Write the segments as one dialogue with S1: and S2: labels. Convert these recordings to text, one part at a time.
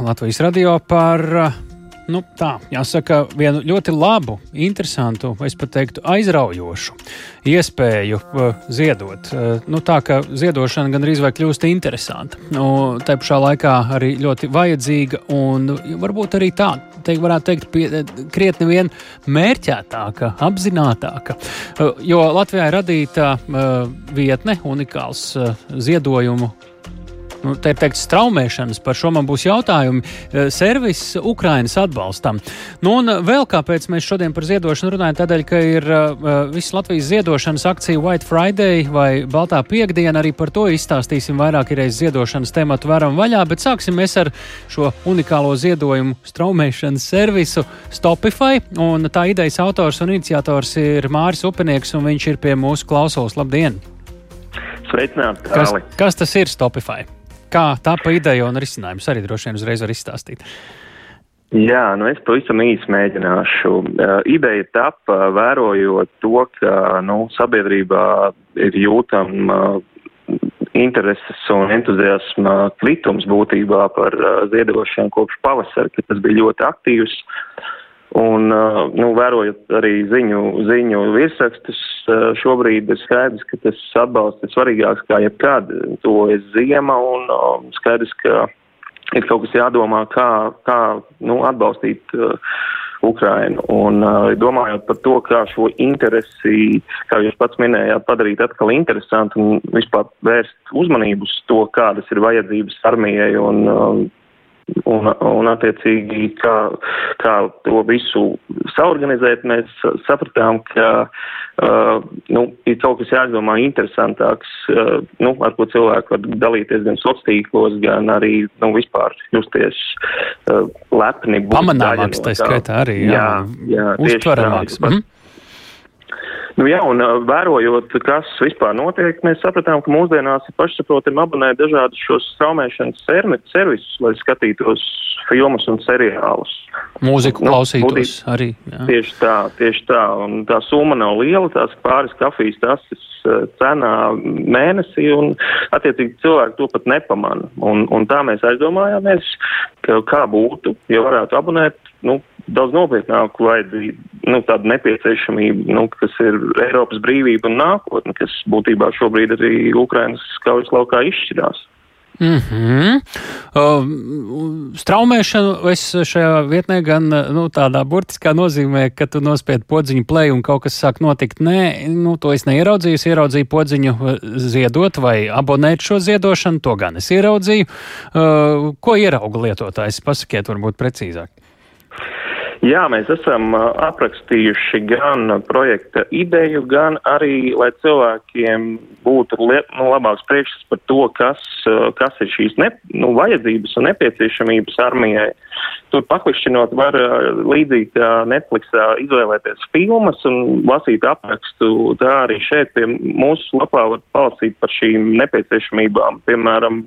S1: Latvijas radio par nu, tā, jāsaka, vienu ļoti labu, interesantu, es pat teiktu, aizraujošu iespēju uh, ziedot. Uh, nu, tā kā ziedošana gandrīz vai kļūst interesanta. Nu, tā pašā laikā arī ļoti vajadzīga un varbūt arī tā, teik, varētu teikt, pie, krietni vien mērķētāka, apzinātāka. Jo Latvijā ir radīta vietne, unikāls ziedojumu nu, te ir teikt, straumēšanas, par šo man būs jautājumi. Eh, servis Ukrainas atbalstam. Nu, un vēl kāpēc mēs šodien par ziedošanu runājam, tādēļ, ka ir uh, viss Latvijas ziedošanas akcija White Friday vai Baltā piekdiena. Arī par to izstāstīsim vairāk reizes ziedošanas tematu varam vaļā, bet sāksim mēs ar šo unikālo ziedojumu straumēšanas servisu Stopify. Un tā idejas autors un iniciators ir Māris Upenieks, un viņš ir pie mūsu klausos. Labdien!
S2: Sveicināti!
S1: Kas, kas tas ir Stopify? Kā tapa ideja un risinājums arī droši vien uzreiz var izstāstīt.
S2: Jā, nu es pavisam īsi mēģināšu. Uh, ideja tapa vērojot to, ka nu, sabiedrībā ir jūtama uh, intereses un entuziasma kritums būtībā par uh, ziedošanu kopš pavasara, kad tas bija ļoti aktīvs. Un, uh, nu, vērojot arī ziņu, ziņu virsrakstus, uh, šobrīd ir skaidrs, ka tas atbalsts ir svarīgāks kā jebkad. To ir ziema un um, skaidrs, ka ir kaut kas jādomā, kā, kā nu, atbalstīt uh, Ukrainu. Un uh, domājot par to, kā šo interesi, kā jūs pats minējāt, padarīt atkal interesantu un vispār vērst uzmanību uz to, kādas ir vajadzības armijai un uh, Un, un attiecīgi, kā, kā to visu saorganizēt, mēs sapratām, ka uh, nu, ir kaut kas jādomā interesantāks, uh, nu, ar ko cilvēki var dalīties gan sociālos tīklos, gan arī nu, vispār justies uh, lepni.
S1: Pamanāmāks, tā skaitā arī. Jā, jā, jā uztveramāks. Mhm.
S2: Nu, jā, un vērojot, kas vispār notiek, mēs sapratām, ka mūsdienās ir pašsaprotami abonēt dažādus šos straumēšanas servisus, lai skatītos filmas un seriālus.
S1: Mūziku nu, klausītos būtīs, arī.
S2: Jā. Tieši tā, tieši tā. Un tā summa nav liela, tās pāris kafijas tases cenā mēnesī, un attiecīgi cilvēki to pat nepamana. Un, un tā mēs aizdomājāmies, ka kā būtu, ja varētu abonēt, nu, daudz nopietnāku vajadzību, nu, tādu nepieciešamību, nu, kas ir Eiropas brīvība un nākotne, kas būtībā šobrīd arī Ukrainas kaujas laukā izšķirās.
S1: Mm -hmm. uh, straumēšanu es šajā vietnē gan nu, tādā burtiskā nozīmē, ka tu nospied podziņu play un kaut kas sāk notikt. Nē, nu, to es neieraudzīju. Es ieraudzīju podziņu ziedot vai abonēt šo ziedošanu. To gan es ieraudzīju. Uh, ko ierauga lietotājs? Pasakiet, varbūt precīzāk.
S2: Jā, mēs esam aprakstījuši gan projekta ideju, gan arī, lai cilvēkiem būtu liet, nu, labāks priekšstats par to, kas, kas ir šīs ne, nu, vajadzības un nepieciešamības armijai. Tur paklišķinot var līdzīgi kā Netflixā izvēlēties filmas un lasīt aprakstu. Tā arī šeit pie mūsu lapā var palasīt par šīm nepieciešamībām. Piemēram,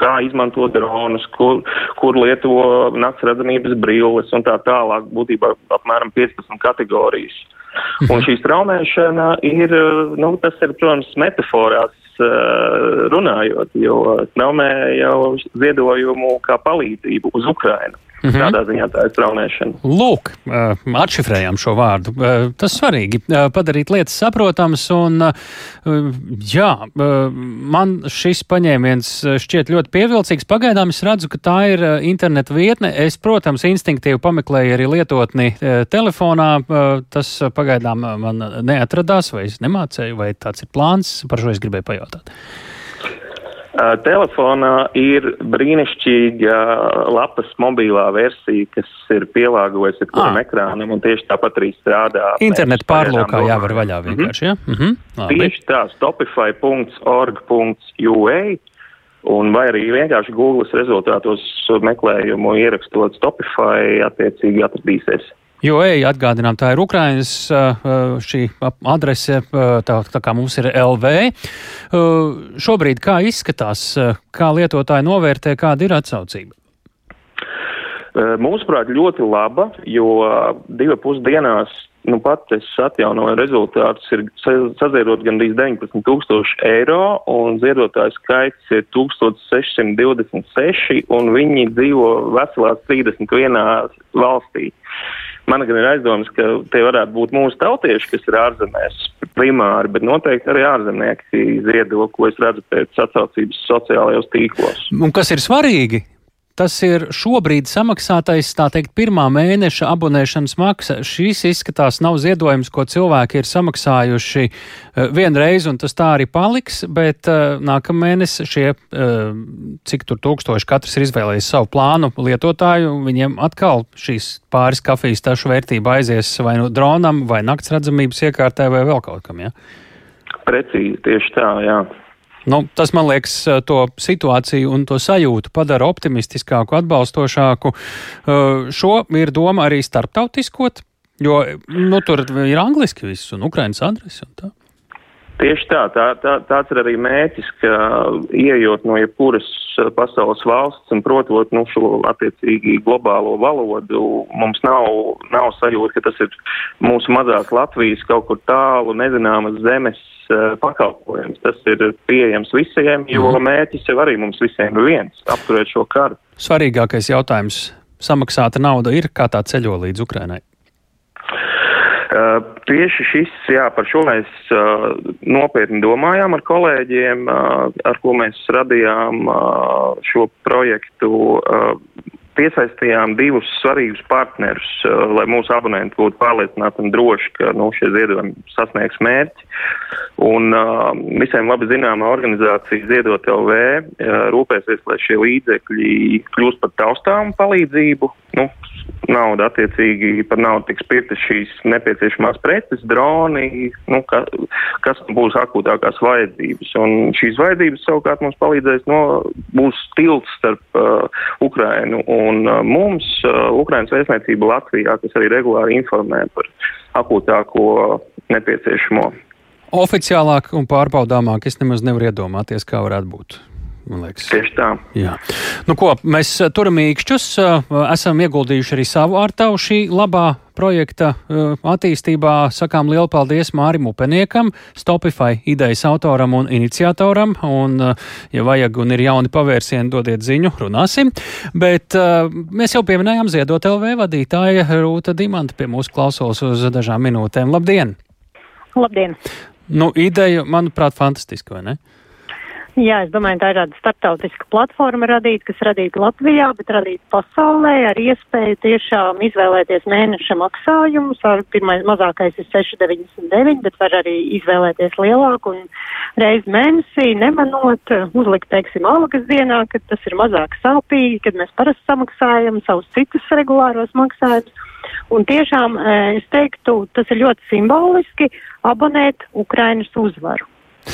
S2: kā izmantot dronus, kur, kur lieto nakts redzamības brilles un tā tālāk, būtībā apmēram 15 kategorijas. Mhm. Un šī straumēšana ir, nu, tas ir, protams, metaforās uh, runājot, jo straumē jau ziedojumu kā palīdzību uz Ukrainu. Mm -hmm. Tādā ziņā tā ir straumēšana.
S1: Lūk, atšifrējām šo vārdu. Tas svarīgi padarīt lietas saprotamas, un jā, man šis paņēmiens šķiet ļoti pievilcīgs. Pagaidām es redzu, ka tā ir interneta vietne. Es, protams, instinktīvi pameklēju arī lietotni telefonā. Tas pagaidām man neatradās, vai es nemācēju, vai tāds ir plāns. Par šo es gribēju pajautāt.
S2: Telefonā ir brīnišķīga lapas mobilā versija, kas ir pielāgojusi kuram ah. ekrānam un tieši tāpat arī strādā.
S1: Internetu pārlūkā jāvar vaļā mhm. vienkārši, mm -hmm. ja? Mm
S2: -hmm. Tieši tā, stopify.org.ua un vai arī vienkārši Google rezultātos meklējumu ierakstot Stopify attiecīgi atradīsies.
S1: Jo, ej, atgādinām, tā ir Ukrainas šī adrese, tā, tā kā mums ir LV. Šobrīd kā izskatās, kā lietotāji novērtē, kāda ir atsaucība?
S2: Mūsuprāt, ļoti laba, jo divu pusdienās nu pat es atjaunoju rezultātus, ir saziedot gandrīz 19 tūkstoši eiro, un ziedotāju skaits ir 1626, un viņi dzīvo veselās 31 valstī. Man gan ir aizdomas, ka tie varētu būt mūsu tautieši, kas ir ārzemēs primāri, bet noteikti arī ārzemnieki ziedo, ko es redzu pēc atsaucības sociālajos tīklos.
S1: Un kas ir svarīgi? Tas ir šobrīd samaksātais, tā teikt, pirmā mēneša abonēšanas maksa. Šīs izskatās nav ziedojums, ko cilvēki ir samaksājuši uh, vienreiz, un tas tā arī paliks, bet uh, nākamēnes šie, uh, cik tur tūkstoši katrs ir izvēlējis savu plānu lietotāju, viņiem atkal šīs pāris kafijas tašu vērtība aizies vai nu no dronam, vai nakts redzamības iekārtē, vai vēl kaut kam, jā?
S2: Ja? Precīzi, tieši tā, jā.
S1: Nu, tas, man liekas, eh, to situāciju un to sajūtu padara optimistiskāku, atbalstošāku. Eh, šo ir doma arī starptautiskot, jo nu, tur ir angliski viss un ukrainas adrese un tā.
S2: Tieši tā, tā, tā, tāds ir arī mērķis, ka ieejot no jebkuras pasaules valsts un protot nu, šo attiecīgi globālo valodu, mums nav, nav sajūta, ka tas ir mūsu mazās Latvijas kaut kur tālu nezināmas zemes pakalpojums. Tas ir pieejams visiem, jo mm. mērķis jau arī mums visiem ir viens - apturēt šo karu.
S1: Svarīgākais jautājums - samaksāta nauda ir kā tā ceļo līdz Ukrainai.
S2: Uh, tieši šis, jā, par šo mēs uh, nopietni domājām ar kolēģiem, uh, ar ko mēs radījām uh, šo projektu. Uh, piesaistījām divus svarīgus partnerus, uh, lai mūsu abonenti būtu pārliecināti un droši, ka nu, šie ziedojumi sasniegs mērķi. Un uh, visiem labi zināmā organizācija Ziedot LV uh, rūpēsies, lai šie līdzekļi kļūst par taustāmu palīdzību. Nu, nauda attiecīgi par naudu tiks pirktas šīs nepieciešamās preces, droni, nu, ka, kas būs akūtākās vajadzības. Un šīs vajadzības savukārt mums palīdzēs no, būs tilts starp uh, Ukrainu un uh, mums, uh, Ukrainas vēstniecība Latvijā, kas arī regulāri informē par akūtāko nepieciešamo.
S1: Oficiālāk un pārbaudāmāk es nemaz nevaru iedomāties, kā varētu būt.
S2: Tieši tā.
S1: Jā. Nu, ko, mēs eh, turam īkšķus, eh, esam ieguldījuši arī savu ārtavu šī labā projekta eh, attīstībā. Sakām lielu paldies Mārim Upeniekam, Stopify idejas autoram un iniciatoram. Un, ja vajag un ir jauni pavērsieni, dodiet ziņu, runāsim. Bet mēs jau pieminējām Ziedot LV vadītāja Rūta Dimanta pie mūsu klausos uz dažām minūtēm. Labdien!
S3: Labdien!
S1: Nu, ideja, manuprāt, fantastiska, vai ne?
S3: Jā, es domāju, tā ir tāda starptautiska platforma radīta, kas radīta Latvijā, bet radīta pasaulē ar iespēju tiešām izvēlēties mēneša maksājumus. Ar pirmais mazākais ir 6,99, bet var arī izvēlēties lielāku un reizi mēnesī nemanot uzlikt, teiksim, algas dienā, kad tas ir mazāk sāpīgi, kad mēs parasti samaksājam savus citus regulāros maksājumus. Un tiešām es teiktu, tas ir ļoti simboliski abonēt Ukrainas uzvaru.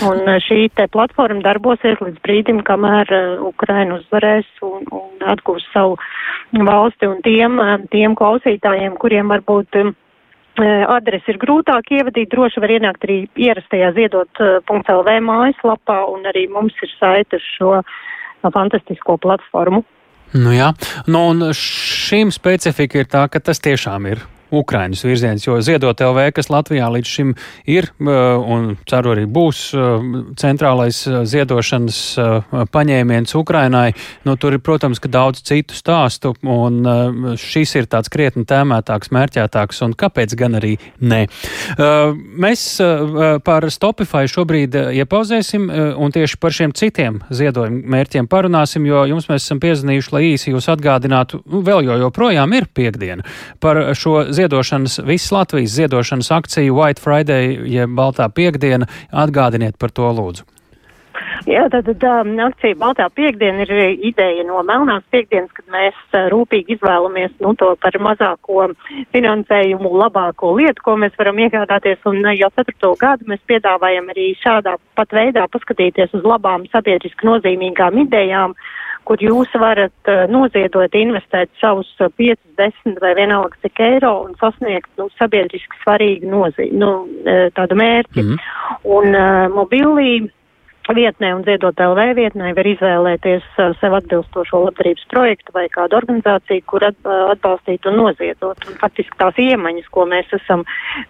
S3: Un eh, šī te platforma darbosies līdz brīdim, kamēr uh, Ukraina uzvarēs un, un atgūs savu valsti un tiem, uh, tiem klausītājiem, kuriem varbūt adresi ir grūtāk ievadīt, droši var ienākt arī ierastajā ziedot.lv mājaslapā un arī mums ir saita šo fantastisko platformu.
S1: Nu jā, nu un šīm specifika ir tā, ka tas tiešām ir Ukraiņas virziens, jo Ziedot LV, kas Latvijā līdz šim ir un ceru arī būs centrālais ziedošanas paņēmiens Ukrainai, nu tur ir, protams, ka daudz citu stāstu, un šis ir tāds krietni tēmētāks, mērķētāks, un kāpēc gan arī ne. Mēs par Stopify šobrīd iepauzēsim, un tieši par šiem citiem ziedojumu mērķiem parunāsim, jo jums mēs esam piezvanījuši, lai īsi jūs atgādinātu, nu, vēl jo joprojām ir piekdiena, par šo ziedojumu ziedošanas, visas Latvijas ziedošanas akciju White Friday, jeb Baltā piekdiena. Atgādiniet par to lūdzu.
S3: Jā, tad, tad um, akcija Baltā piekdiena ir ideja no Melnās piekdienas, kad mēs uh, rūpīgi izvēlamies nu, to par mazāko finansējumu, labāko lietu, ko mēs varam iegādāties. Un uh, jau ceturto gadu mēs piedāvājam arī šādā pat veidā paskatīties uz labām sabiedriski nozīmīgām idejām, kur jūs varat uh, noziedot, investēt savus uh, 5, 10 vai vienalga cik eiro un sasniegt nu, sabiedriski svarīgu nozīmi, nu, uh, tādu mērķi. Mm -hmm. Un uh, mobilī vietnē un ziedot LV vietnē var izvēlēties uh, sev atbilstošo labdarības projektu vai kādu organizāciju, kur uh, atbalstīt un noziedot. Un faktiski tās iemaņas, ko mēs esam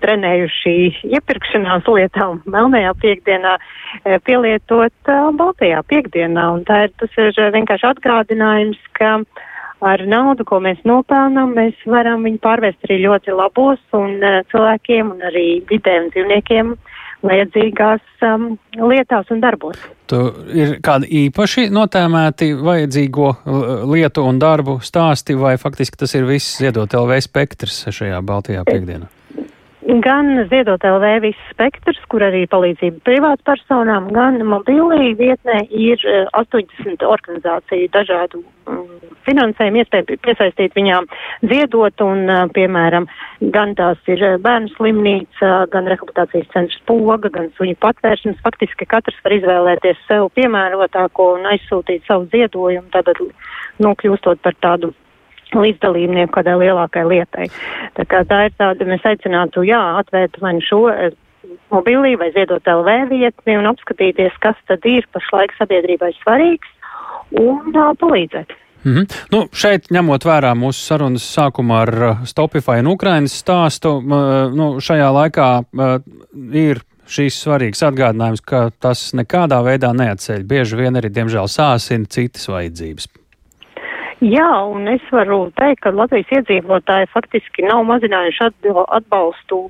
S3: trenējuši iepirkšanās lietām Melnajā piekdienā, uh, pielietot Baltijā piekdienā. Un tā ir, tas ir vienkārši atgādinājums, ka ar naudu, ko mēs nopelnām, mēs varam viņu pārvest arī ļoti labos un cilvēkiem un arī vidē un dzīvniekiem vajadzīgās um, lietās un darbos.
S1: Tur ir kādi īpaši notēmēti vajadzīgo lietu un darbu stāsti, vai faktiski tas ir viss ziedot LV spektrs šajā Baltijā piekdienā?
S3: Gan ziedot LV viss spektrs, kur arī palīdzība privātpersonām, gan mobilī vietnē ir 80 eh, organizāciju dažādu um, finansējumu iespēju piesaistīt viņām ziedot un, uh, piemēram, gan tās ir eh, bērnu slimnīca, gan rehabilitācijas centrs poga, gan suņu patvērsums. Faktiski katrs var izvēlēties sev piemērotāko un aizsūtīt savu ziedojumu, tad nokļūstot par tādu līdzdalībnieku kādai lielākai lietai. Tā, kā tā ir tāda, mēs aicinātu, jā, atvērt vai nu šo eh, mobilī vai ziedot LV vietni un apskatīties, kas tad ir pašlaik sabiedrībai svarīgs un uh, palīdzēt.
S1: Mm -hmm. nu, šeit, ņemot vērā mūsu sarunas sākumu ar Stopify un Ukrainas stāstu, nu, šajā laikā ir šīs svarīgs atgādinājums, ka tas nekādā veidā neatceļ. Bieži vien arī, diemžēl, sāsina citas vajadzības.
S3: Jā, un es varu teikt, ka Latvijas iedzīvotāji faktiski nav mazinājuši atbalstu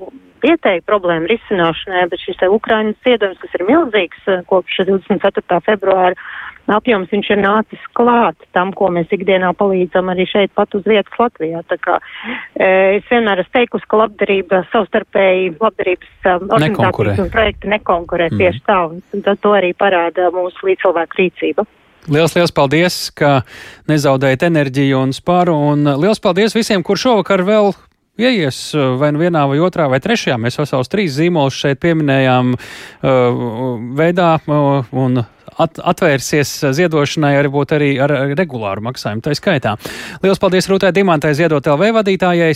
S3: vietēju problēmu risināšanai, bet šis Ukrainas ciedums, kas ir milzīgs eh, kopš 24. februāra apjoms, viņš ir nācis klāt tam, ko mēs ikdienā palīdzam arī šeit pat uz vietas Latvijā. Tā kā e, es vienmēr esmu teikusi, ka labdarība savstarpēji labdarības um, organizācijas un projekti nekonkurē mm. tieši tā, un to arī parāda mūsu līdzcilvēku rīcība.
S1: Liels, liels paldies, ka nezaudējat enerģiju un spāru, un liels paldies visiem, kur šovakar vēl ieies vai nu vienā vai otrā vai trešajā. Mēs vesels trīs zīmolus šeit pieminējām uh, veidā uh, un at, atvērsies ziedošanai arī būt arī ar regulāru maksājumu tā skaitā. Liels paldies Rūtai Dimantai ziedot LV vadītājai,